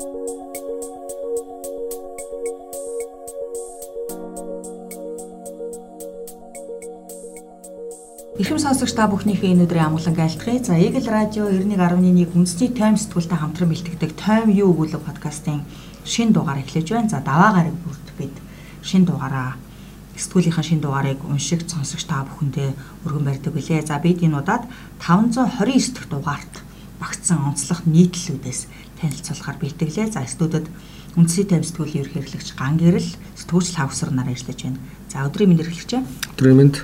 Ирхэм сонсогч та бүхнийхээ энэ өдрийн амгалан айлтгая. За Eagle Radio 91.1 үндэсний тайм сэтгүүлтэй хамтран бэлтгэдэг Тайм юу өгүүлэг подкастын шин дугаар эхлэж байна. За даваа гараг бүрт бид шин дугаараа сэтгүүлийнхаа шин дугаарыг уншигч сонсогч та бүхэндээ өргөн барьдаг билээ. За бид энэ удаад 529 дахь дугаарт багтсан онцлог нийтлэлүүдээс танилцуулахаар бэлтгэлээ. За студид үндэсний тайм сэтгүүлийн ерөнхий хэрэглэгч Ган Гэрэл, сэтгүүлч Лавсар нар ажиллаж байна. За өдрийн мэнд хэрэглэгч. Өдрийн мэнд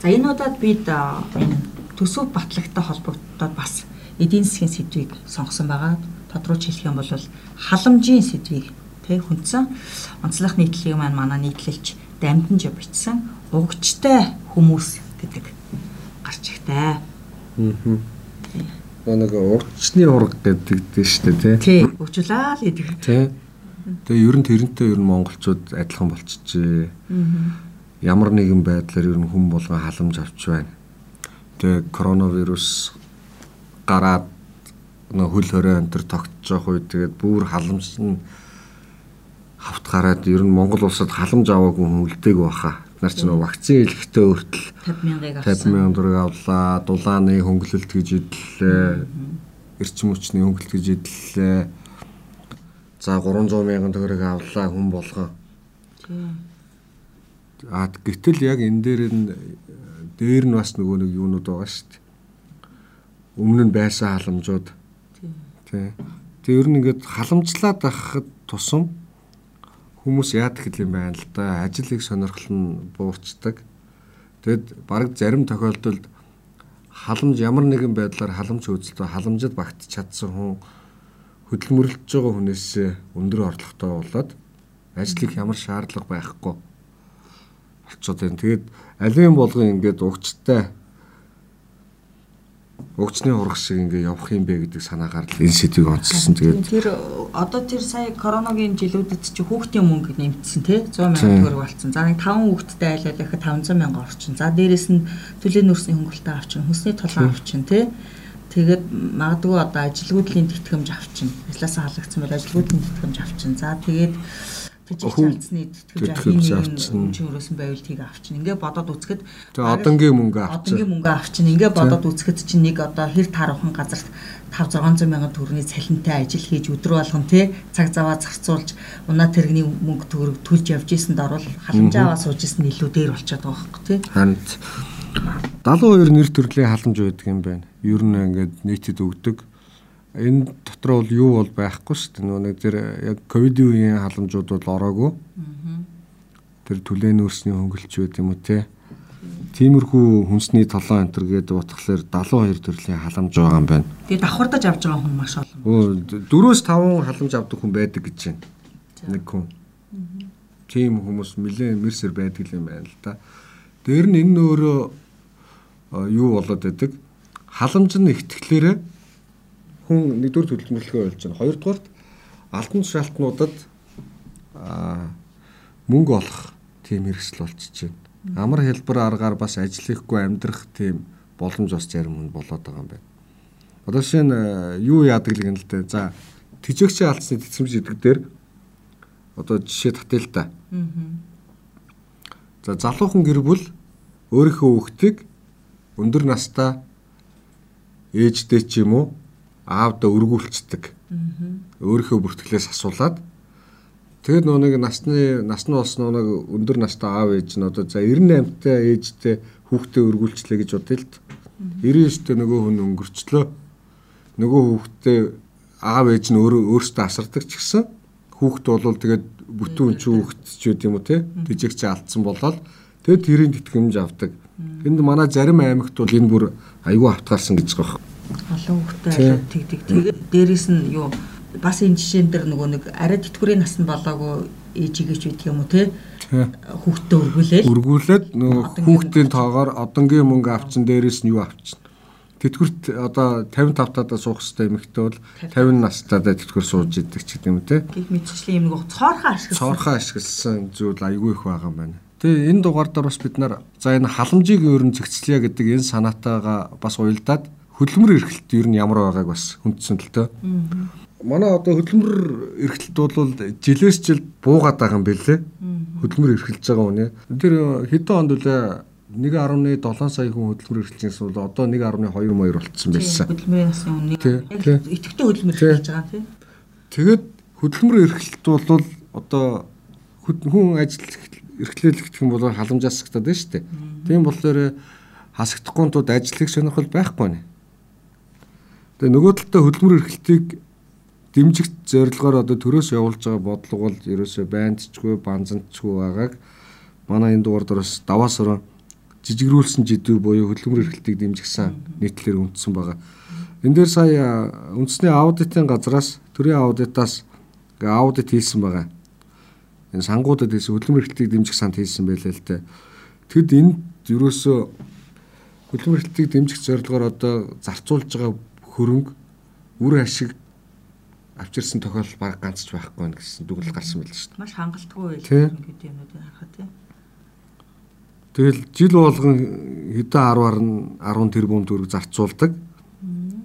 За энэ удаад бид энэ төсөв батлагтай холбогдоод бас эдийн засгийн сэдвийг сонгосон байгаа. Тодруулж хэлэх юм бол халамжийн сэдвийг тэг хүндсэн онцлог нийтлэлийг маань манай нийтлэлч дамжинж бичсэн угчтай хүмүүс гэдэг гарч ихтэй. Аа. Нэг угчны ураг гэдэг шүү дээ тий. Тий, угчлаа л гэдэг. Тий. Тэгээ ер нь тэрнтэй ер нь монголчууд адилхан болчихжээ. Аа ямар нэгэн байдлаар ер нь хүн болгон халамж авч байна. Тэгээ коронавирус гараад нөө хөл хорой өнтер тогтцох үед тэгээд бүр халамж нь хавт гараад ер нь Монгол улсад халамж аваагүй хүн үлдээг баха. Нар ч нөө вакцин хэлэхдээ өөртөл 50 мянгаыг авсан. 50 мянган төгрөг авлаа. Дулааны хөнгөлөлт гэж идлээ. Эрчим хүчний хөнгөлөлт гэж идлээ. За 300 мянган төгрөг авлаа хүн болгон. А гэтэл яг энэ дээр нь дээр нь бас нөгөө нэг юунууд байгаа шүү дээ. Өмнө нь байсан халамжууд. Тий. Тэг ер нь ингээд халамжлаад байхад тусам хүмүүс яадаг юм байна л да. Ажлыг сонирхол нь буурчдаг. Тэгэд баг зарим тохиолдолд халамж ямар нэгэн байдлаар халамж хөөцөлтөө халамжид багтж чадсан хүн хөдөлмөрлөж байгаа хүнээс өндөр орлоготой болоод ажлыг ямар шаардлага байхгүй болцоод байна. Тэгээд аливаа болгон ингээд угчтай угчны урах шиг ингээ явах юм бэ гэдэг санаагаар л энэ сэдвийг онцлсон. Тэгээд тэр одоо тэр сая коронавигийн жилүүдэд чи хүүхдийн мөнгө нэмсэн тий 100 сая төгрөг болсон. За нэг 5 хүүхэдтэй айлал ихэд 500 мянга орчин. За дээрэс нь төлөө нүүрсний хөнгөлөлтөд авчин, хүнсний тулаан авчин тий Тэгээд магадгүй одоо ажилгүйдлийн тэтгэмж авчин. Ажлаасаа халагдсан бол ажилгүйдлийн тэтгэмж авчин. За тэгээд жижиг цалцны тэтгэвч авчин чинь өрөөсөн байвал тийг авчин. Ингээ бодоод үзэхэд тэгээ одонгийн мөнгө авчин. Одонгийн мөнгө авчин. Ингээ бодоод үзэхэд чинь нэг одоо хэр таруухан газарт 5 600 мянган төгрөгийн цалинтай ажил хийж өдрө болгон тий цаг заваа зарцуулж унаа тэрэгний мөнгө төгрөг төлж явж ийсэнд орвол халамжаа аваа сууж ийсэн илүү дээр болчиход байгаа хөөх тий. Ханд 72 нэр төрлийн халамж байдаг юм байна. Ер нь ингээд нийтэд өгдөг энэ дотор бол юу бол байхгүй шүү дээ. Нөгөө нэг тэр яг ковидын үеийн халамжууд бол ороогүй. Тэр түлээн өөрсний хөнгөлч байт юм уу те. Тиймэрхүү хүнсний толон энтер гэдэг утгахлаар 72 төрлийн халамж байгаа юм байна. Тэгээ давхардаж авч байгаа хүн маш олон. Өө 4-5 халамж авдаг хүн байдаг гэж байна. Нэг хүн. Тийм хүмүүс нэлээд мэрсэр байдаг юм байна л да. Дээр нь энэ өөрөө юу болоод байдаг? Халамж нь ихтгэлээрээ хүн нэгдүгээр төлөвлөлгөө болж байна. Хоёрдугаарт албан тушаалтнуудад мөнгө олох тийм хэрэгсэл болчихж байна. Амар хэлбэр аргаар бас ажил хийхгүй амьдрах тийм боломж бас зарим хүн болоод байгаа юм байна. Одоо жишээ нь юу яадаг л гэнэ л дээ. За тэжээгчийн алдсны тэтгэмж гэдэг дээр одоо жишээ татъя л да. За залуухан гэр бүл өөрийнхөө хүүхдийг өндөр настай ээжтэй ч юм уу аавда өргүүлцдэг. Өөрийнхөө бүртгэлээс асуулаад тэгээд нөө нэг насны насны болсон нэг өндөр настай аав ээж нь одоо за 98 та ээжтэй хүүхдээ өргүүлчлээ гэж бодъё л д. 99 та нөгөө хүн өнгөрчлөө. Нөгөө хүүхдээ аав ээж нь өөрөө өөртөө асардаг ч гэсэн хүүхд бол тэгээд бүтэн ч хүүхд ч үт юм уу те тэжээгч алдсан болоод тэгээд тэрийн тэтгэмж авдаг. Энд манай зарим аймагт бол энэ бүр айгүй автгаарсан гэж байгаа олон хүүхдтэй болоод тэгдэг. Тэгээд дээрэс нь юу бас энэ жишээн дээр нөгөө нэг арай тэтгэврийн насанд болоогүй ээжигээ ч үт юм уу те хүүхдтэй өргүүлээл өргүүлээд нөгөө хүүхдийн тоогоор одонгийн мөнгө авчин дээрээс нь юу авчин? Тэтгэврт одоо 55 тадаа суух хэрэгтэй эмэгтэй бол 50 настайдаа тэтгэвэр сууж идэг ч гэдэг юм те гих мэтчлийн юм нэг цоорхоо ашигласан. Цоорхоо ашигласан зүйл айгүй их байгаа юм байна. Тэгээ энэ дугаар дээр бас бид нар за энэ халамжийг өөр нь зэгцлэе гэдэг энэ санаатайгаа бас уялдаад хөдөлмөр эрхлэлт ер нь ямар байгааг бас хүндсэн л тоо. манай одоо хөдөлмөр эрхлэлт бол жилээс жил буугаад байгаа юм бэлээ. Хөдөлмөр эрхэлж байгаа үнэ. Тэр хэдэн онд үлээ 1.7 сая хүн хөдөлмөр эрхэлжсэн бол одоо 1.2 маяр болцсон байсан. Хөдөлмөрийн насны яг идэвхтэй хөдөлмөр эрхэлж байгаа тийм. Тэгээд хөдөлмөр эрхлэлт бол одоо хүн ажил эрхлэл гэх юм бол халамжаас сагтаад байна шүү дээ. Тийм болохоор хасагдахгүй тууд ажлыг сонирхол байхгүй нэ. Тэгээ нөгөө талдаа хөдөлмөр эрхлэлтийг дэмжигч зорилгоор одоо төрөөс явуулж байгаа бодлого бол ерөөсөө байндчгүй банзанчгүй байгааг манай энэ дугаар дээрс даваас орон жижигрүүлсэн жидүү буюу хөдөлмөр эрхлэлтийг дэмжигсэн нийтлэлээр үндсэн байгаа. Энэ дээр сая үндэсний аудитын газраас төрийн аудитаас аудит хийсэн байгаа. Энэ сангуудад хийсэн хөдөлмөр эрхлэлтийг дэмжих санд хийсэн байлаа л дээ. Тэгэд энд ерөөсөө хөдөлмөр эрхлэлтийг дэмжих зорилгоор одоо зарцуулж байгаа хөрөнгө үр ашиг авчирсан тохиолдол баг ганц ч байхгүй нэ гэсэн дүгэл гарсан байл шүү дээ. Маш хангалтгүй байл гэдэг юмнуудыг харахад тийм. Тэгэл жил болгон хэдэн 10-аар нь 10 тэрбум төгрөг зарцуулдаг.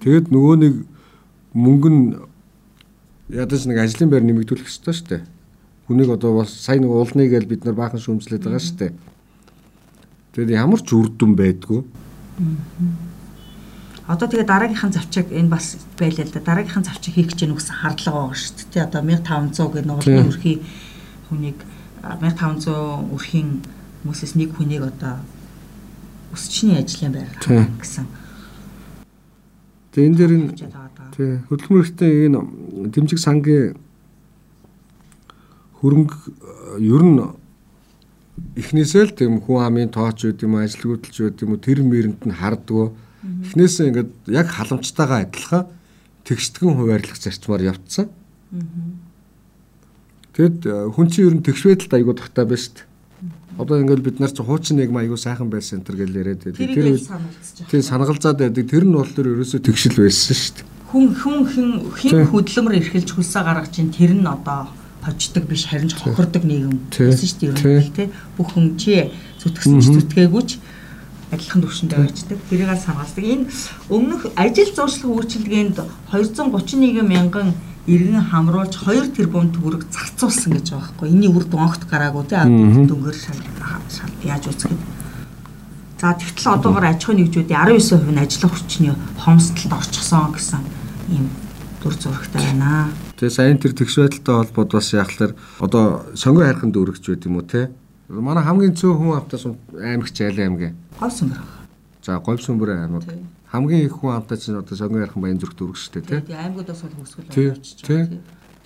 Тэгэд нөгөө нэг мөнгө нь ядаж нэг ажлын байр нэмэгдүүлэх ёстой шүү дээ. Хүнийг одоо бас сайн нэг уулныг л бид нар баахан шүүмжлээд байгаа шүү дээ. Тэгэд ямар ч үр дүн байдгүй. Одоо тэгээ дараагийнхын завчааг энэ бас байлаа л да. Дараагийнхын завчааг хийх гэж яах гэсэн хардлага байгаа шүү дээ. Одоо 1500 гэдэг нугалны өрхийн хүнийг 1500 өрхийн хүмүүсээс нэг хүнийг одоо өсчний ажлын байр гэсэн. Тэгээ энэ дээр нь тий хөдөлмөртэй энэ дэмжиг сангийн хөрөнгө ер нь эхнээсээ л тийм хүн амын тооч үед юм ажилгүйдэлж үед юм тэр мэрэнд нь хардггүй Эхнээсээ ингээд яг халамжтайгаа адилхан тэгштгэн хуваарлах зарчмаар явцсан. Тэгэд э, хүн чинь ер нь тэгш байдалд айгуу тагтай байна шүү дээ. Одоо ингээд бид нар чи хуучин нэг айгуу сайхан байсан энэ төр гэл яриад байдаг. Тэр тий санагалзаад байдаг. Тэр нь бол тэр ерөөсөө тэгшил байсан шүү дээ. Хүн хүн хин хөдөлмөр эрхэлж хүсээ гаргаж чинь тэр нь одоо хождог биш харин ч хохирдог нийгэм байсан шүү дээ. Ер нь тий бүх хүн чи зүтгэсэн ч зүтгээгүй ч адилхан төвшөндөө байждаг. Тэрийг санаалдаг. Энэ өмнөх ажил зуршлах үйлчилгээнд 231 мянган иргэн хамруулж 2 тэрбум төгрөг зарцуулсан гэж байгаа байхгүй. Эний үр дүн огт гараагүй тий дөнгөр шал яаж үзэхэд. За тэгтэл одоогоор аж ахуйн нэгжүүдийн 19% нь ажиллах хүчний хомсдолд орчихсон гэсэн ийм дүр зурагтай байна. Тэгээ сайн тэр тэгш байдалтай холбоод бас яахлаар одоо сонгой хайрхан дүүрэгч байд юм уу те. Манай хамгийн цөөн хүн автаас аймагч айл аймгийн Говь сүмбэр. За говь сүмбэр аймаг хамгийн их хүн амтай чинь одоо сонгон ярхан баян зүрх дөрөв шүү дээ тий. Аймагудаас бол хөөсгөл очиж байгаа тий.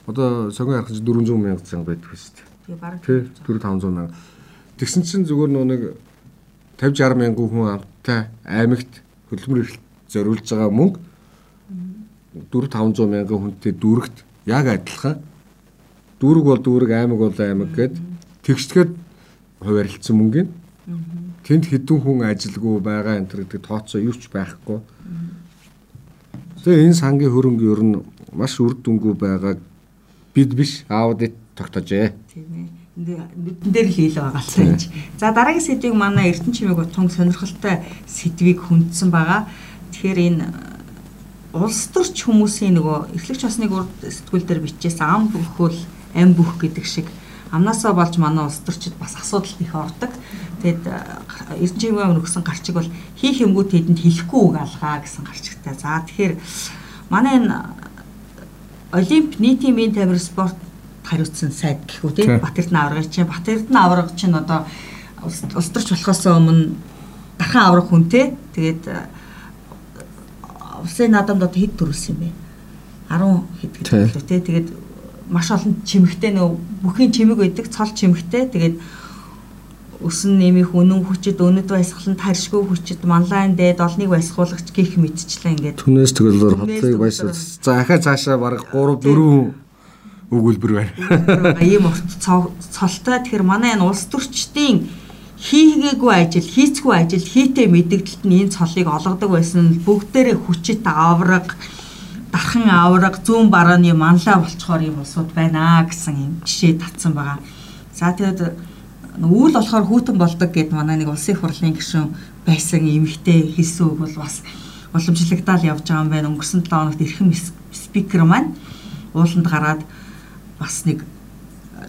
Одоо сонгон ярхан чинь 400 мянга зан байдаг шүү дээ. Тий бараг тий 4 500 мянга. Тэгсэн чинь зүгээр нөө нэг 50 60 мянган хүн амтай аймагт хөдөлмөр эрхлэлт зориулж байгаа мөнгө 4 500 мянган хүнтэй дүүрэгт яг адилхан дүүрэг бол дүүрэг аймаг бол аймаг гэд тэгшгээд хуваарлцсан мөнгө нь тэнд хэдэн хүн ажилгүй байгаа энэ гэдэг тооцоо юу ч байхгүй. Тэгээ энэ сангийн хөрөнгө ер нь маш үр дүнгүй байгааг бид биш аудит тогтоожээ. Тийм ээ нүдэн дээр л хийл байгаа л юм. За дараагийн сэдвийг манай Эрдэнэ чимээг утган сонирхолтой сэдвийг хүндсэн байгаа. Тэгэхээр энэ улс төрч хүмүүсийн нөгөө эрхлэгч басныг урд сэтгүүл дээр бичээс ам бүхэл ам бүх гэдэг шиг амнасаа болж манай улс төрчид бас асуудал их ордог. Тэгэд эрдэнэчийн өгсөн гарчиг бол хийх юмгүй тэдэнд хэлэхгүй үг алгаа гэсэн гарчигтай. За тэгэхээр манай энэ Олимп нийтийн мэд тамир спорт хариуцсан сайд гэхүү тий. Батэрдэн аврагч чинь Батэрдэн авраг чинь одоо улс төрч болохоос өмнө дахин аврах хүн тий тэгээд улсын наадамд одоо хэд төрүүлсэн юм бэ? 10 хэд гэдэг тий. тэгээд маш олон чимэгтэй нөө бүхийн чимэг байдаг цол чимэгтэй. Тэгээд өсөн нэмэх үнэн хүчит өнөд баясгалан таршгүй хүчит манлайн дээд олныг баясгуулагч гих мэдчлээ ингээд. Түнээс тэгэл хотлыг баясгал за ахаа цаашаа бараг 3 4 өгүүлбэр байна. Ийм урт цолтой. Тэгэхээр манай энэ улс төрчдийн хийгээгүй ажил хийцгүй ажил хийтэй мэдэгдэлт нь энэ цолыг олгодог байсан бүгдээрээ хүчит авраг дархан авраг зүүн барааны манлаа болцохоор юм улсууд байна гэсэн юм жишээ татсан байгаа. За тэгээд үйл болохоор хүүтэн болдог гэд манай нэг улсын их хурлын гишүүн байсан эмэгтэй хэлсэн үг бол бас уламжлагдаал явж байгаа юм байна. Өнгөрсөн 7 хоногт эрхэм спикер маань ууланд гараад бас нэг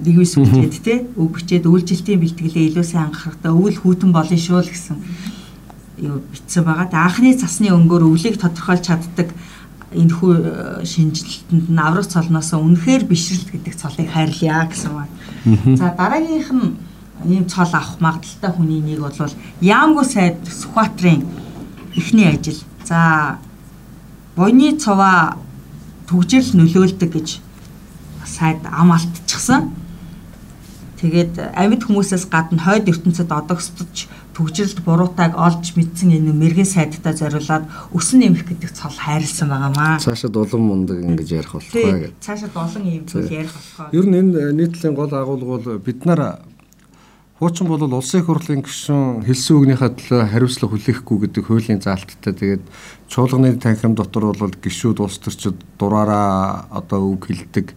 нэг вис бичээд те өг бичээд үйлчлэлтийн бэлтгэлээ илүү сайн анхаарахтаа өвөл хүүтэн болно шүү л гэсэн юу бичсэн байгаа. Тэ анхны цасны өнгөөр өвлийг тодорхойлж чаддаг энэ хүү э, шинжилэлтэнд нь аврах цолноос үнэхээр бишрэлт гэдэг цолыг хайрлая гэсэн байна. За дараагийнх нь ийм цол авах магадaltaй хүний нэг бол Яамгу сайд Сүхбаатарын эхний ажил. За буйны цуваа төгжрөл нөлөөлдөг гэж сайд ам алтчихсан. Тэгээд амьд хүмүүсээс гадна хойд ертөнцид одогсдож төгжрэлд буруутайг олж мэдсэн энэ мэрэгэн сайдтай зориулаад өсөн нэмэх гэдэг цол хайрлсан байгаамаа. Цаашид улам мундаг ингэж ярих болтугай гэдэг. Цаашид олон юм зүйл ярих болтугай. Ер нь энэ нийтлийн гол агуулга бол бид нар хуучин бол улсын их хурлын гишүүн хэлсэн үгнийхээ төлөө хариуцлага хүлээхгүй гэдэг хуулийн заалттай тэгээд чуулганы танхим дотор бол гишүүд улс төрчид дураараа одоо үг хэлдэг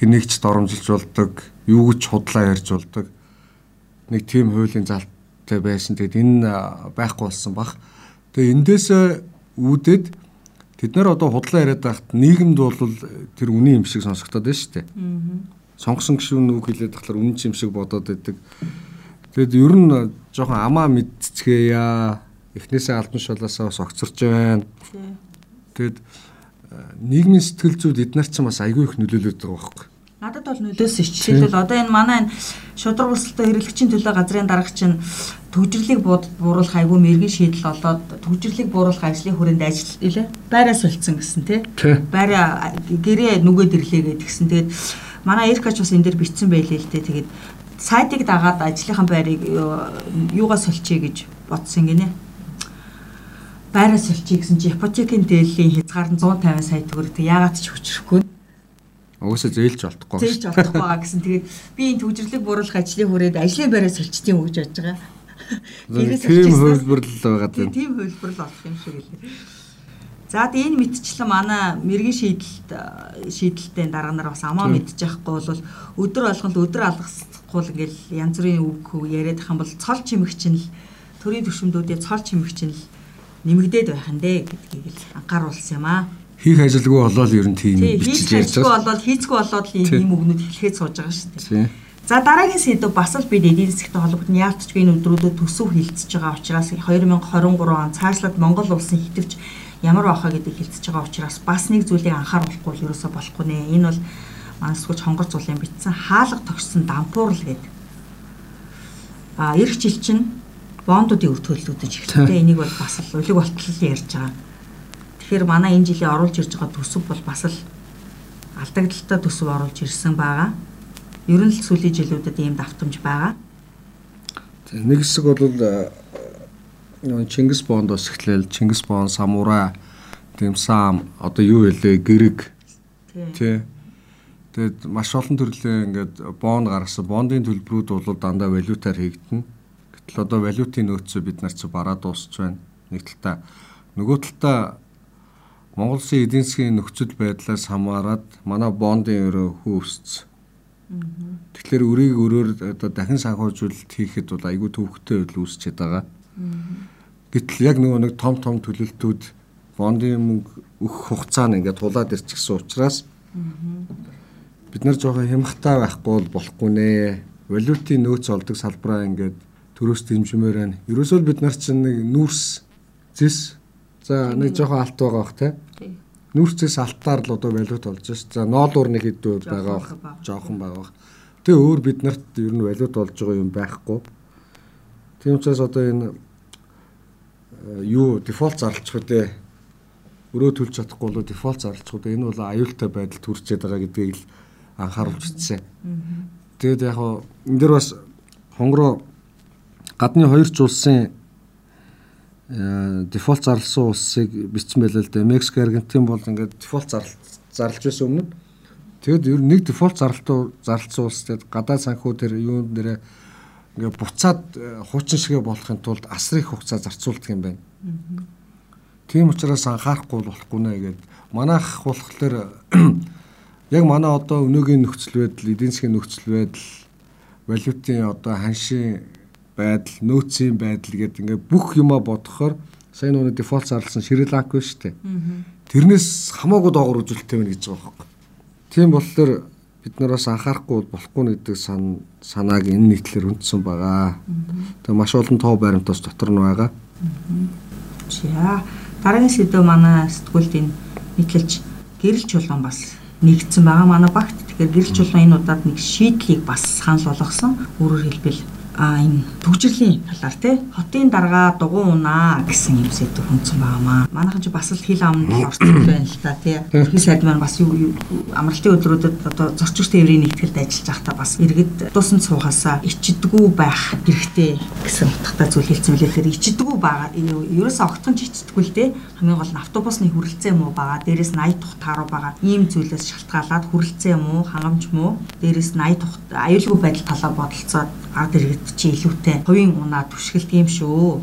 хэнийгч доромжилж болдог юу гэж худлаа ярьж болдог нэг тийм хуулийн залттай байсан. Тэгэд энэ байхгүй болсон бах. Тэгээ эндээс үүдээд тэд нар одоо худлаа яриад байхад нийгэмд бол тэр үний юм шиг сонсогдоод байна шүү дээ. Сонгосон гишүүн үг хэлээд тахлаар үнэн юм шиг бодоод байдаг. Тэгэд ер нь жоохон амаа мэдцгээе. Эхнээсээ албан шулаасаа бас огцорч байна. Тэгэд нийгмийн сэтгэл зүйд эднэр ч бас айгүй их нөлөөлөд байгаа байхгүй. Надад бол нөлөөсөн ш. Жишээлбэл одоо энэ манай энэ шудраг өсөлтөд хэрэглэгчийн төлөө газрын дарга чинь төгжрлийг бууруулах айгүй мэрэгэн шийдэл олоод төгжрлийг бууруулах ажлын хүрээнд ажил илээ байраа солилцсон гэсэн тий. Байраа гэрээ нүгэд ирлээ гэдгсэн. Тэгээд манай Эркач бас энэ дээр бичсэн байлээ л дээ. Тэгээд сайтыг дагаад ажлынхаа байрыг юугаа соличээ гэж бодсон гинэ байраа соличээ гэсэн чи ипотекийн дээлийн хязгаар нь 150 сая төгрөг. Яагаад ч хүчрэхгүй. Угсаа зээлж болтохгүй. Зээлж болтохгүй байгаа гэсэн. Тэгээд би энэ төвжирлэг бууруулах ажлын хүрээд ажлын байраа соличтیں۔ гэж бодож байгаа. Тийм хөлбөрлөл байгаа тийм. Тийм хөлбөрлөл болох юм шиг лээ. За тэгээ энэ мэдчлэн манай мэрэгэн шийдэлт шийдэлтэй дарга нар бас амаа мэдчих байхгүй бол өдөр болгонд өдөр алгасахгүй л ингээл янз бүрийн үг яриад ах юм бол цол чимэгч нь л төрийн төвшмдүүдийн цол чимэгч нь л нэмэгдээд байх нь дээ гэдгийг л анхааруулсан юм аа. Хийх ажилгүй болоод ер нь тийм бичиж ярьж байгаа. болоод хийцгүй болоод ийм үгнүүд хэлэхэд сууж байгаа шүү дээ. За дараагийн сэдв бас л бид эдийн засгийн холбогдсон яалтчгүй энэ өдрүүдэд төсөв хилцэж байгаа учраас 2023 он цаашлаад Монгол улсын хитвч ямар байхаа гэдгийг хилцэж байгаа учраас бас нэг зүйлийг анхааруулахгүй ерөөсө болохгүй нэ. Энэ бол манай сүгч хонгор зулын бичсэн хаалга тогтсон дампуурл гэдэг. А эх жил чинь бондуудын өв төлөлтүүдэж эхэлдэг. Энийг бол бас л улиг болтол ярьж байгаа. Тэгэхээр манай энэ жилийн оруулж ирж байгаа төсөв бол бас л алдагдaltaй төсөв оруулж ирсэн байгаа. Ер нь л сүүлийн жилүүдэд ийм давтамж байгаа. Нэг хэсэг бол Чингис бондоос эхлээл Чингис боон, самурай, дэмсам одоо юу хэлээ гэрэг тий. Тэгэд маш олон төрлийн ингээд бонд гаргасан. Бондын төлбөрүүд бол дандаа валютаар хийгдэнэ Гэтэл одоо валютын нөөцөө бид нар чи бараа дуусч байна. Нэг талдаа нөгөө талдаа Монгол Улсын эдийн засгийн нөхцөл байдлаас хамаарат манай бондын өрөө хөөсц. Тэгэхээр өрийг өрөөр одоо дахин санхүүжүүлэлт хийхэд бол айгүй төвөгтэй байдал үүсчихэд байгаа. Гэтэл яг нөгөө нэг том том төлөлтүүд бондын мөнгө өгөх хугацаа нь ингээд тулаад ирчихсэн учраас бид нар жоохон хямхтай байхгүй бол болохгүй нэ. Валютын нөөц олдог салбараа ингээд төрөөс дэмжмээр байна. Ерөөсөө бид нар чинь нэг нүүрс зэс за нэг жоохон алт байгаа бах те. Нүүрс зэс алтаар л одоо валют болж ш. За ноолуур нэг хэдүү байгаа бах. Жоохон байгаа бах. Тэгээ өөр бид нарт ер нь валют болж байгаа юм байхгүй. Тийм учраас одоо энэ э, юу дефолт зарлчих үдэ өрөө төлж чадахгүй бол дефолт зарлчих үдэ энэ бол аюултай байдал төрчээд байгаа гэдгийг л анхааруулж үзсэн. Тэгээд яг энэ дэр бас хонгороо гадны хоёр ч улсын дефолт зарласан улсыг бичсэн байлаа л да. Мексик, Аргентин бол ингээд дефолт зарлж байсан өмнө. Тэгэд ер нь нэг дефолт зарлалтуу зарлсан улс тэгээд гадаад санхүү дээр юун дээр ингээд буцаад э, хуучин шигэ болохын тулд асар их хугацаа зарцуулдаг юм байна. Тийм учраас анхаарахгүй болохгүй нэ гэдэг. Манайх болохоор яг манай одоо өнөөгийн нөхцөл байдал, эдийн засгийн нөхцөл байдал, валютын одоо ханшийн байдал, нөөцийн байдал гэдэг ингээд бүх юма бодохоор сая нүг дефолт зарласан Шри Ланк байна шүү дээ. Тэрнээс хамаагүй доогор үзүүлэлттэй байна гэж байгаа байхгүй. Тийм болохоор бид нараас анхаарахгүй болохгүй гэдэг сан санааг энэ нийтлэр үндсэн байгаа. Тэгээ маш олон тоо баримтаас дотор нь байгаа. За дараагийн сэдв манай сэтгүүлд энэ нийтлэлж гэрэл чулуун бас нэгдсэн байгаа. Манай багт тэгэхээр гэрэл чулуун энэ удаад нэг шийдлийг бас санал болгосон. Өөрөөр хэлбэл а энэ төгжрлийн талаар тий хотын дарга дугуй унаа гэсэн юм сэдв хүнсэн байгаамаа. Манайхан ч бас л хил амд орцсон байна л та тий. Төрхий сайд маань бас юу амралтын өдрүүдэд одоо зорчигч тээврийн нэгтгэлд ажиллаж байхдаа бас иргэд дуусанд суугаасаа ичдэггүй байх хэрэгтэй гэсэн утгатай зүйл хэлсэн мөлий тэр ичдэггүй байгаа. Ерөөсөө огтхон ч ичдэггүй л тий. Хамгийн гол нь автобусны хүрэлцээ юм уу байгаа. Дээрээс 80 тухт тааруу байгаа. Ийм зүйлээс шалтгаалаад хүрэлцээ юм уу, хангамж муу. Дээрээс 80 тухт аюулгүй байдал талаар бодолцоод ард иргэд чи илүүтэй хувийн унаа түшгэлт юм шүү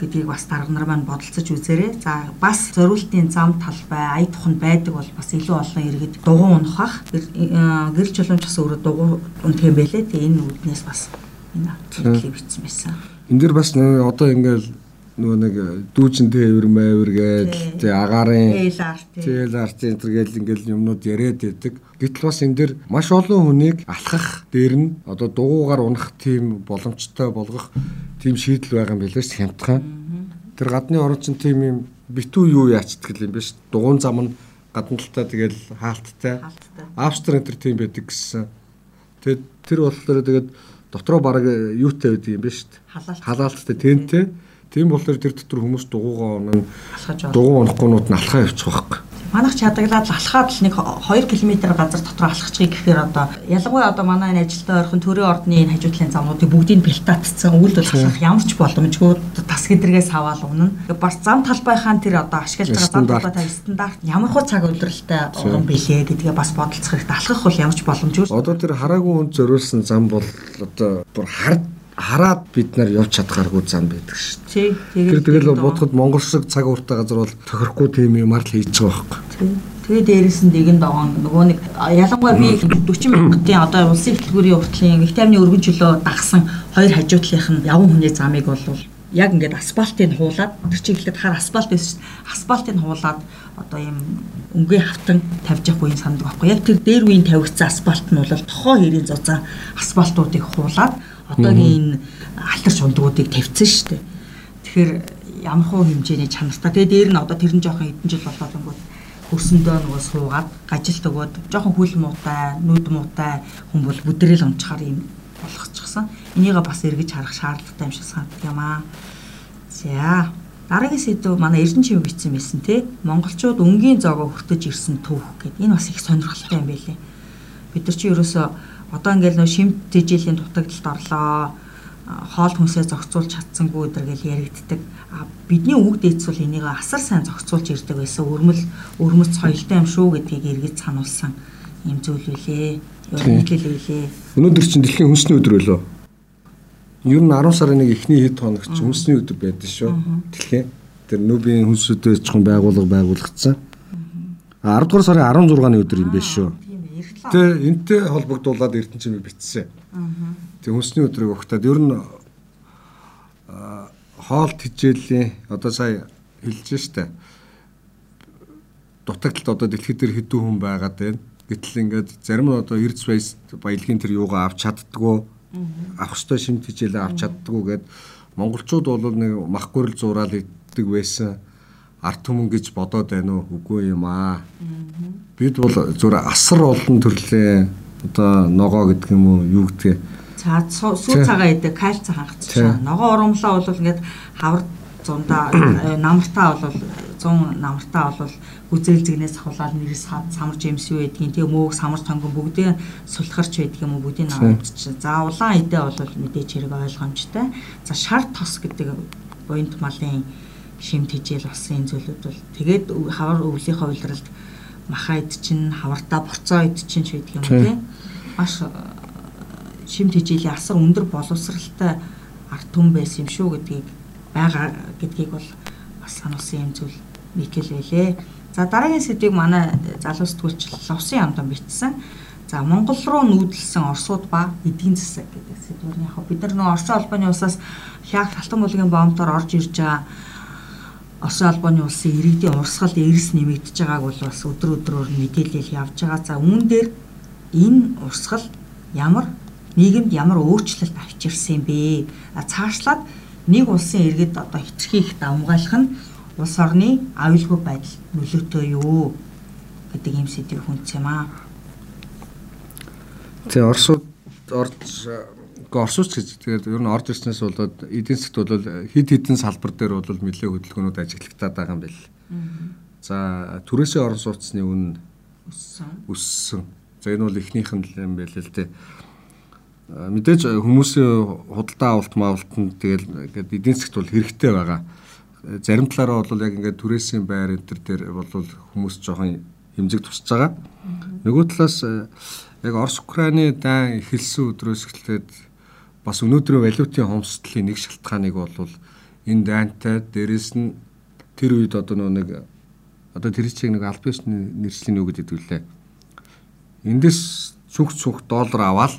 гэдгийг бас дарга нар маань бодолцож үзээрэй. За бас зориултын зам талбай, ая туханд байдаг бол бас илүү олон иргэд дугуй унах бах. Гэрч боломж бас өөрөө дугуй унах юм байлээ. Тэгээ энэ үүднээс бас энэ хэлхий бичсэн байсан. Энд дэр бас одоо ингээл нөгөө нэг дүүжин тээвэр мэвэр гээл тий агарын TLR центр гээл ингээл юмнууд яриад байдаг. Гэтэл бас энэ дэр маш олон хүнийг алхах дээр нь одоо дугуугаар унах тийм боломжтой болгох тийм шийдэл байгаа юм билээ ш хямдхан. Тэр гадны орон чинь тийм юм битүү юу яачдаг юм биш. Дугуун зам нь гадна талтай тэгэл хаалттай. Австрийн тэр тийм байдаг гэсэн. Тэгээд тэр болохоор тэгээд дотроо баг юутай байдаг юм биш. Халаалттай тэнтэй. Тийм болохоор тэр дотор хүмүүс дугуугаа оноо дугуун онохгүй нь алхаа явчих байхгүй. Манайх чадаглаад алхаад л нэг 2 км газар дотор алхачихыг гэхээр одоо ялангуяа одоо манай энэ ажилтаа ойрхон төрийн ордны энэ хажуутлын замуудыг бүгдийг бэлтаатцсан үйл болох ямар ч боломжгүй тас гэдргээс аваад өгнө. Бас зам талбайхаан тэр одоо ашиглаж байгаа зам талбайтай стандарт ямар хуу цаг өдрөлтэй уран бэлээ гэдгээ бас бодолцох хэрэгтэй. Алхах бол ямар ч боломжгүй. Одоо тэр хараагүй хүнд зориулсан зам бол одоо бүр хард хараад бид нар явж чадхааргүй зам байдаг шүү дээ. Тэр тэгэл бодоход Монгол шиг цаг ууртай газар бол тохирохгүй тийм юмар л хийж байгаа байхгүй. Тэгээ дээрээс нь дэгэн догоон нөгөө нэг ялангуяа би 40 мянгатын одоо улсын хөтөлбөрийн уртлын витамины өргөн чөлөө дагсан хоёр хажуу талынх нь явган хүний замыг бол яг ингээд асфальтыг хуулаад тэр чинь ихлэд хар асфальт байсан шүү дээ. Асфальтыг хуулаад одоо ийм өнгийн хавтан тавьж явах үеийн санд байхгүй. Яг тэр дээр үеийн тавигдсан асфальт нь бол тохоо хэрийн зузаан асфальтуудыг хуулаад одоогийн энэ алтарч ундгуудыг тавьсан шүү дээ. Тэгэхээр ямар хуу хэмжээний чанартай. Тэгээ дээр нь одоо тэр нь жоохон хэдэн жил болоод өнгөт хөрсөндөө нөгөө суугаад гажил өгөөд жоохон хүл муутай, нүд муутай хүн бол бүдрэл унчаар юм болгочихсон. Энийгээ бас эргэж харах шаардлагатай юм шиг санагдав юм аа. За дараагийн сэдв манай Эрдэнэчийн бичсэн байсан те монголчууд өнгийн зоогоо хүртэж ирсэн түүх гэдэг. Энэ бас их сонирхолтой юм байлээ. Бид нар чи ерөөсөө одоо ингээл нөө шимт тэжээлийн дутагдлалд орлоо хоол хүнсээ зохицуулж чадсангүй өдр гэж яригддаг. Бидний үг дээдс бол энийг асар сайн зохицуулж ирдэг байсан. Өрмөл өрмөц соёлтой юм шүү гэдгийг эргэж сануулсан юм зүйл үлээ. Нийтлэл үлээ. Өнөөдөр чинь дэлхийн хүнсний өдөрөлөө. Ер нь 10 сарын нэг эхний хэд хоног чинь хүнсний өдөр байдаг шүү. Дэлхийн тэр нүүбийн хүнс өдөрчхон байгууллага байгуулагдсан. А 10 дугаар сарын 16-ны өдөр юм биш шүү. Тэгээ энтэй холбогдуулаад Эрдэнэчмийг бичсэн. Тэгээ хүнсний өдрийг өгтөөд ер нь хоол тижээлийн одоо сая хэлж штэ. Дутагдлалд одоо дэлхийд дээр хэдэн хүн байгаад байна. Гэтэл ингээд зарим нь одоо эрдэс баялагын тэр юугаа авч чаддггүй. Авах ёстой шим тижээлээ авч чаддггүй гэд монголчууд бол нэг мах гүрэл зураал иддэг байсан арт түмэн гэж бодоод байна уу үгүй юм аа. Бид бол зүр асар олон төрлийн одоо ногоо гэдэг юм уу юу гэдгийг цаа суу цагаа идэг кальци хангацчихаа. Ногоо урамлаа бол ингээд хавар зундаа намартаа бол 100 намартаа бол үзэл зэгнээс хавлаад нэрс самарч юмс юу байдгийг тэгээ мөөг самар тонгон бүгдээ сулхарч байдаг юм уу бүгдийг авчихсан. За улаан идэ бол мэдээж хэрэг ойлгомжтой. За шар тос гэдэг буянт малын шим тижэл болсон энэ зүйлүүд бол тэгээд хавар өвлийнхөө үйлрэлд махаа ид чинь хавартаа борцоо ид чинь ч байдаг юм тий. Маш э, шим тижээлийн асар өндөр боловсралтай арт түн байсан юм шүү гэдгийг байгаа гэдгийг бол бас сануулсан юм зүйл Микел байлээ. За дараагийн сэдвийг манай залуу сэтгүүлч Ловсын амдан бичсэн. За Монгол руу нүүдэлсэн Оросууд ба эдийн засаг гэдэг сэдвээр яг бид нар нөө Орос улбаны усаас хяг Алтан булгийн бомбоор орж ирж байгаа Оросын албаны улсын иргэдийн урсгал эрс нэмэгдэж байгааг бол бас өдөр өдрөөр мэдээлэл явж байгаа. За үүн дээр энэ урсгал ямар нийгэмд ямар өөрчлөлт авчирсан юм бэ? Цаашлаад нэг улсын иргэд одоо хэтэрхий их давмгайлах нь улс орны аюулгүй байдал нөлөөтэй юу гэдэг юм сэдвийг хүнц юм аа. Тэгээ Оросууд орж Оросч гэж тэгээд ер нь орж ирснээс болоод эдийн засгт бол хид хідэн салбар дээр бол нэлээд хөдөлгөөнүүд ажиглагтаад байгаа юм байна. За түрээсээ орон сууцны үн өссөн. өссөн. За энэ бол эхнийх нь юм байл л дээ. Мэдээж хүмүүсийн худалдаа авалт маавалтанд тэгэл ингээд эдийн засгт бол хэрэгтэй байгаа. Зарим талаараа бол яг ингээд түрээсийн байр энэ төр дээр бол хүмүүс жоохон хэмжиг тусч байгаа. Нөгөө талаас яг Орос Украины дан эхэлсэн өдрөөс эхлээд бас өнөөдрийн валютын хомсдлын нэг шалтгааныг бол энэ дайнтай дээрэс нь тэр үед одоо нэг одоо тэр чиг нэг аль биш нэршлийн үг гэдэг үлээ. Эндээс цүнх цүнх доллар аваад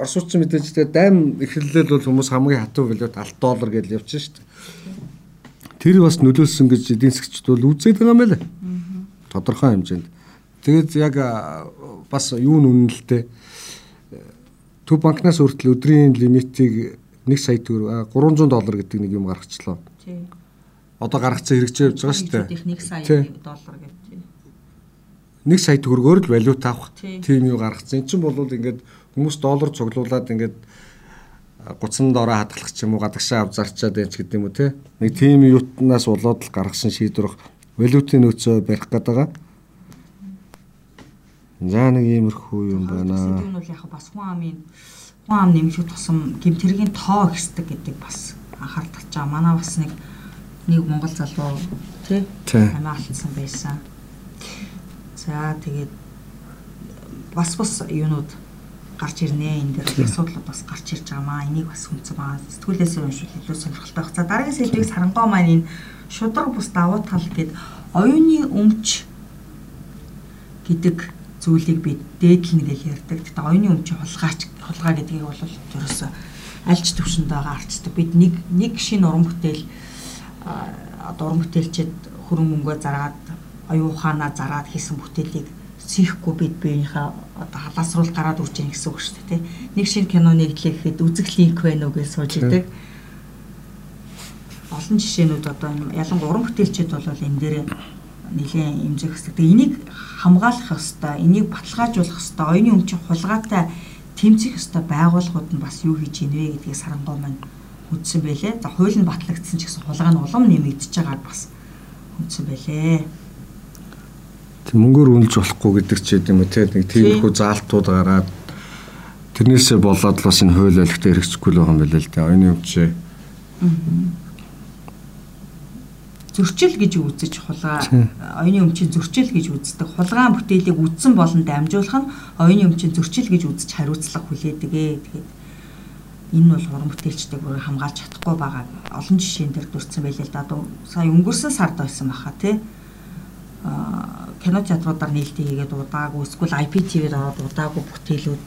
Оросч мэдээж тэгээ дайм эхлэлэл бол хүмүүс хамгийн хатуу валют алт доллар гэж явчихсан шүү дээ. Тэр бас нөлөөлсөн гэж эдийн засгчд бол үзээд байгаа юм байна. Тодорхой хэмжээнд. Тэгээд яг бас юу нүнэлтэй Төв банкнаас хүртэл өдрийн лимитийг 1 сая төгрөг 300 доллар гэдэг нэг юм гаргачлаа. Тийм. Одоо гаргацсан хэрэгжиж явж байгаа шүү дээ. 1 сая доллар гэдэг. 1 сая төгрөгөөр л валют авах тийм юу гаргацсан. Энд чинь бол ингээд хүмүүс доллар цуглуулад ингээд гуцсан дороо хадгалах ч юм уу гадагшаа ав зарчаад байж гэдэг юм уу те. Нэг тийм юутнаас болоод л гаргасан шийдвэр валютын нөөцөө барих гээд байгаа. За нэг иймэрхүү юм байна. Энэ бол яг бас хүн амын хүн ам нэмэх тусам гимтэргийн тоо ихсдэг гэдэг бас анхаардаг чаа. Манай бас нэг нэг монгол залуу тий амиа алдсан байсан. За тэгээд бас бас юунууд гарч ирнэ энэ дээр асуудлууд бас гарч ирж байгаа маа энийг бас хүнцэн байгаа сэтгүүлээсээ уншвал илүү сонирхолтой байна. За дараагийн сэдвийг сарангоо маань энэ шудраг бус давуу тал гээд оюуны өмч гэдэг зүйлийг би дээдлэнэ гэж ярьдаг. Гэтэ оюуны өмчийн хулгайч хулгай гэдгийг бол ерөөсөө альч төвшөнд байгаа арчдаг. Бид нэг нэг шинэ уран бүтээл уран бүтээлчэд хөрөн мөнгөө зараад оюун ухаанаа зараад хийсэн бүтээлийг сийхгүй бид биенийхээ одоо халаасруулалт гараад үрж ийн гэсэн үг шүү дээ. Нэг шинэ кино нэглэхэд үзэх линк байна уу гэж сууж идэг. Олон жишээнүүд одоо ялангуяа уран бүтээлчид бол энэ дээр нэлээд имжих хэсэг. Тэгээ энийг хамгаалах ёстой, энийг баталгаажуулах ёстой, оюуны өмчийн хулгайтай тэмцэх ёстой байгууллагууд нь бас юу хийж ийнвэ гэдгийг сарангой маань үздсэн байлээ. За хууль нь батлагдсан ч гэсэн хулгай нь улам нэмэгдэж байгааг бас үздсэн байлээ. Тэг мөнгөөр үнэлж болохгүй гэдэг ч юм уу те нэг тиймэрхүү заалтууд гараад тэрнээсээ болоод л бас энэ хууль олигт хэрэгжихгүй л байгаа юм байна л да. Оюуны өмчөө. Аа зөрчил гэж үзэж хулгай оюуны өмчийн зөрчил гэж үздэг. Хулгаан бүтээлийг үдсэн болон дамжуулах нь оюуны өмчийн зөрчил гэж үзэж хариуцлага хүлээдэг ээ. Тэгээд энэ бол уран бүтээлчдийг бүр хамгаалж чадахгүй байгаа олон жишээн дээр дурдсан байлээ л да. Сая өнгөрсөн сард байсан баха тий. Аа кино театруудаар нээлттэй хийгээд удаагүй эсвэл IPTV-д ороод удаагүй бүтээлүүд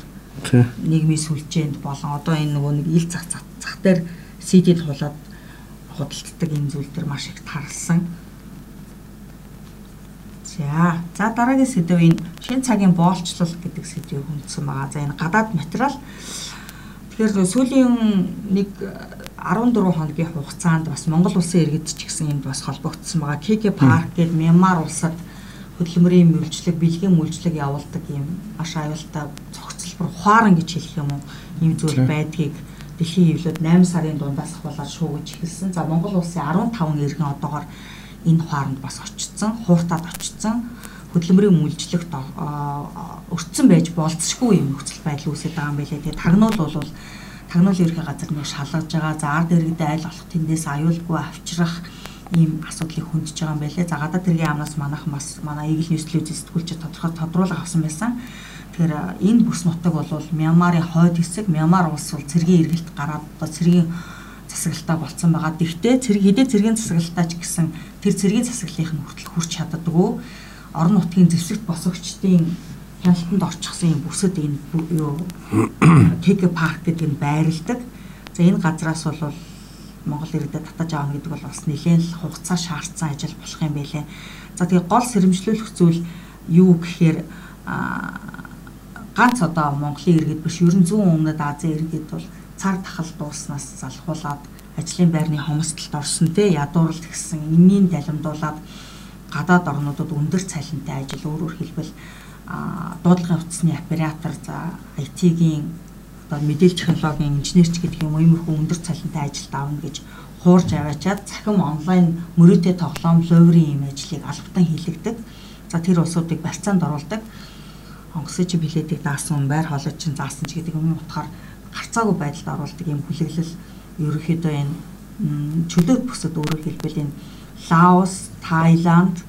нийгмийн сүлжээнд болон одоо энэ нөгөө нэг ил зах зах дээр CD-д хулаад худалддаг энэ зүйл төр маш их тарлсан. За, за дараагийн сэдв энэ шин цагийн боолчлол гэдэг сэдвийг хүндсэн байгаа. За энэ гадаад материал. Тэгэхээр сүүлийн нэг 14 хоногийн хугацаанд бас Монгол улсын иргэд ч гэсэн энд бас холбогдсон байгаа. КК парк гэдэг Мянмар улсад хөдөлмөрийн мөржлөг, бэлгийн мөржлөг явуулдаг юм маш аюултай цогцлбор ухааран гэж хэлэх юм уу? Ийм зүйл байдгийг дэлхийн хөвлөд 8 сарын дундаас болоод шуугиж эхэлсэн. За Монгол улсын 15 иргэн одоогоор энэ хооронд бас очсон, хууртаад очсон. Хөдөлмөрийн мүлжлэгт өртсөн байж болцсохгүй юм нөхцөл байдал үүсэж байгаа юм байлээ. Тэгээ тагнуул бол тагнуул ерхий газар нэг шалгаж байгаа. За ард иргэдээ айл болох тэндээс аюулгүй авчрах ийм асуудлыг хөндөж байгаа юм байлээ. За гадаад тэргийн амнаас манайхан бас манай эгэл нийслэлийн зэсэтгүүлч тодорхой тодруулга авсан байсан. Тэгэхээр энэ бүс нутаг бол Мянмарын хойд хэсэг, Мянмар улс бол цэргийн эргэлт гараад одоо цэргийн засаглалтаа болцсон байгаа. Гэхдээ цэрэг хэдий цэргийн засаглалтаа ч гэсэн тэр цэргийн засаглалын хүртэл хүрч чаддаггүй. Орон нутгийн зэвсэгт босгогчдын хяналтанд орчихсан юм бүсэд энэ юу КК парк гэдэг нь байрладаг. За энэ газраас бол Монгол иргэдэд татаж авах гэдэг бол бас нэлээд хугацаа шаардсан ажил болох юм байлээ. За тэгээ гол сэрэмжлүүлэх зүйл юу гэхээр ганц одоо Монголын иргэд биш ерөн зүүн өмнөд Азийн иргэд бол цар тахал дууснаас залхуулаад ажлын байрны хомсдолд орсон те ядуурл гэсэн энэний далимдуулаад гадаад орнуудад өндөр цалинтай ажил өөрөөр хэлбэл дуудлагын утасны оператор за IT-ийн одоо мэдээлэл технологийн инженерч гэдэг юм иймэрхүү өндөр цалинтай ажилд авна гэж хуурж аваачаад цахим онлайн мөрөөдөө тоглоом ловрын юм ажлыг албатан хийлэгдэг. За тэр улсуудыг барьцаанд оруулдаг онгоцын билетийг даасан байр хоолой чинь заасан ч гэдэг юм утгаар гарцаагүй байдалд оруулдаг юм хүлэглэл ерөөхдөө энэ чөлөөт бүсэд өөрөөр хэлбэл энэ Лаос, Таиланд,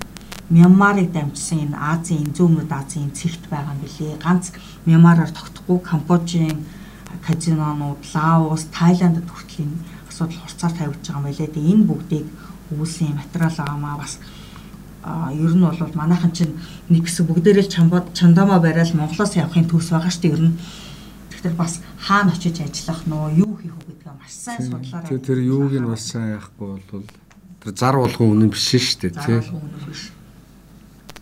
Мянмарыг дамжсан энэ Азийн зүүн өмнөд Азийн цэгт байгаа юм билээ. Ганц Мянмараар тогтохгүй Камбожийн казинонууд, Лаос, Таиландд хүртэл энэ асуудал хурцаар тавьж байгаа юм билээ. Тэгээ энэ бүгдийг үүсийн материал аамаа бас ер нь бол манайхан чинь нэг хэсэг бүгдээрээ чандамаа барайл Монголоос явахын төс байгаа шүү дээ ер нь. Тэгэхээр бас хаана очиж ажиллах нөө юу хийх үү гэдгээ маш сайн судлаарай. Тэр тэр юуг нь бас сайн яахгүй бол тэр зар болгон үнэн биш шүү дээ тий.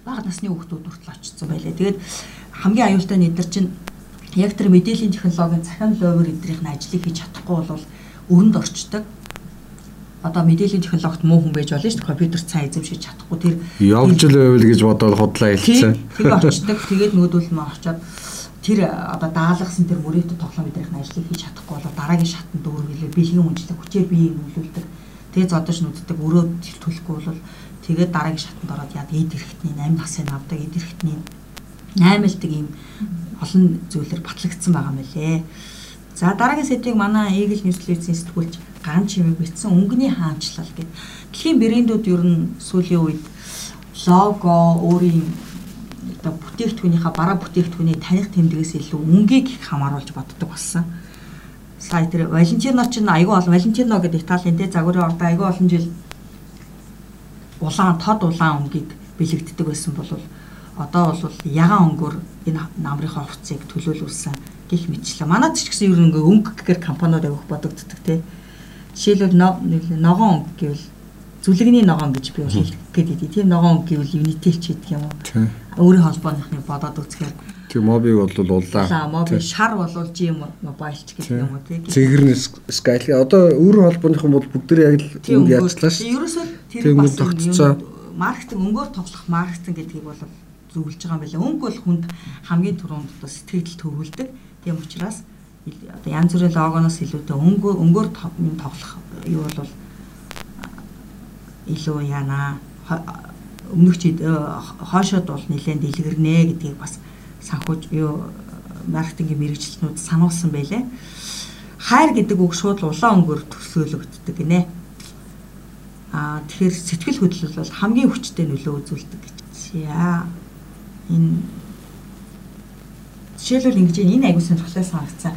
Бага насны хүүхдүүд хүртэл очсон байлээ. Тэгээд хамгийн аюултай нь эдгээр чинь яг тэр мэдээллийн технологийн цахим ловер эдрийнх нь ажлыг хийж чадахгүй бол өрөнд орчдөг одоо мэдээллийн технологид муу хүн байж болно шүү дээ. Компьютер цаа эзэмшиж чадахгүй тэр явж л байвал гэж бодоод худлаа хэлсэн. Тэгээ очдог. Тэгээд нүүдүүл мөн очоод тэр одоо даалгасан тэр мөрөөдөд тоглоом мэдрэх ажлыг хийж чадахгүй бол дараагийн шатанд өөр гэлээ бэлгийн үнэлэг хүчээр биеийг нөлөөлдөг. Тэгээ зодож нүддэг өрөө төлөхгүй бол тэгээд дараагийн шатанд ороод яд эд эрэхтний 8 насыг авдаг эд эрэхтний 8-лдаг ийм олон зүйлээр батлагдсан байгаа мөлий. За дараагийн сэдвийг манай Eagle News List-ийн сэтгүүлч ган чимэг бичсэн өнгөний хаанчлал гэдэг. Дэлхийн брэндүүд ер нь сүүлийн үед лого өөрийн одоо бүтээгдэхүүнийхээ бараа бүтээгдэхүүний таних тэмдгээс илүү өнгийг их хамааруулж боддог болсон. Сая тэр Валентино ч айгүй олон Валентино гэдэг Италийн тэ загварын ордоо айгүй олон жил улаан тод улаан өнгийг бэлэгддэг байсан бол одоо бол ягаан өнгөөр энэ намрынхаа хувцсыг төлөөлүүлсэн гих мэтчлээ. Манайд ч гэсэн ер нь өнгө гэхээр компаниуд авих бодогддог тий. Жишээлбэл ногоон өнгө гэвэл зүлэгний ногоон гэж би бол хэлэх гээд тийм ногоон өнгө гэвэл Unitel ч гэдэг юм уу. Өөрийн холбооныхны бодоод үзэхээр тийм мобиг бол улаан. За моби шар бол GM mobile ч гэдэг юм уу тийм. Цэгэрний Sky одоо өөрийн холбооныхан бол бүгд яг л өнгө яачлаа шүү. Ерөөсөө тэр бас маркетинг өнгөөр тоглох маркетинг гэдгийг бол зөвлөж байгаа юм байна. Өнгө бол хүнд хамгийн түрүүнд одоо сэтгэл төрүүлдэг. Тийм учраас одоо янз бүрийн логоноос илүүтэй өнгөөр өнгөөр тоглох юу бол илүү яана өмнөх жид хоошоод бол нэлээд дэлгэрнэ гэдгийг бас санхүүж юу маркетингийн мэрэгчлэнүүд сануулсан байлээ. Хайр гэдэг үг шууд улаан өнгөөр төсөөлөгддөг гинэ. Аа тэгэхээр сэтгэл хөдлөл бол хамгийн хүчтэй нөлөө үзүүлдэг гэж. За энэ жишээлбэл ингэж энэ аягүй сонирхолтой санагдсан.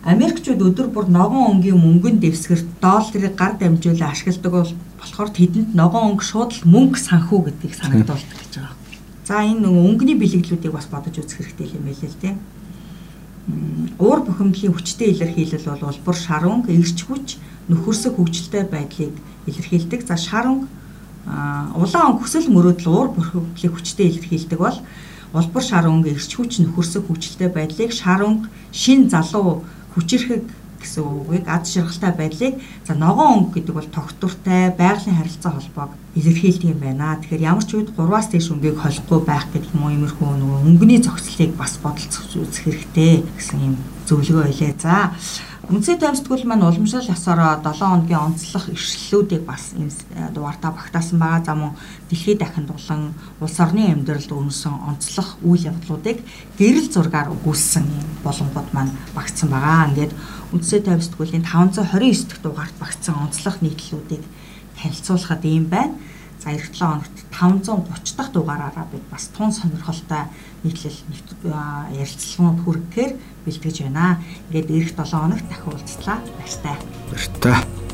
Америкчууд өдөр бүр ногоон өнгийн мөнгөнд дэвсгэр долларыг гар дамжуулан ашигладаг бол болохоор тэдэнд ногоон өнгө шууд л мөнгө санхүү гэдгийг санагдуулдаг гэж байгаа. За энэ өнгөний бэлэглүүдийг бас бодож үзэх хэрэгтэй юм байл л дээ. Уур бухимдлын хүчтэй илэрхийлэл бол улбар шар өнгө, эрч хүч, нөхөрсөг хөгжилтэй байдлыг илэрхийлдэг. За шар өнгө улаан өнгө хүсэл мөрөөдөл уур бухимдлыг хүчтэй илэрхийлдэг бол улбар шар өнгө эрч хүч нөхөрсөг хөгжилтэй байдлыг шар өнгө шин залуу хүчирхэг гэсэн үгийг ад шаргалтай байдлыг за ногоон өнгө гэдэг бол тогтвортой байгалийн харилцаа холбоог илэрхийлдэг юм байна. Тэгэхээр ямар ч үед 3-аас дээш өнгийг холихгүй байх гэдэг юм уу иймэрхүү нөгөө өнгөний зохицлыг бас бодолцох үзэх хэрэгтэй гэсэн юм зөвлөгөө байлаа. За Үндэсний таймсдгүүл маань уламжлал ясаараа 7 хоногийн онцлог иршлүүдийг бас энэ дугаартаа багтаасан байгаа. За мөн дэлхийд дахин дулан улс орны амьдралд өрнөсөн онцлог үйл явдлуудыг гэрэл зургаар өгүүлсэн болонгод маань багтсан байгаа. Ингээд Үндэсний таймсдгүүлийн 529 дахь дугаарт багтсан онцлог нийтлүүдийг танилцуулахад ийм байна. За эх 7 хоногт 530 дахь дугаараараа бид бас тун сонирхолтой нийтлэл ярилцлагууд хүргэхээр бэлтгэж байна. Ингээд эх 7 хоногт дахин уулзлаа. Баяртай. Баяртай.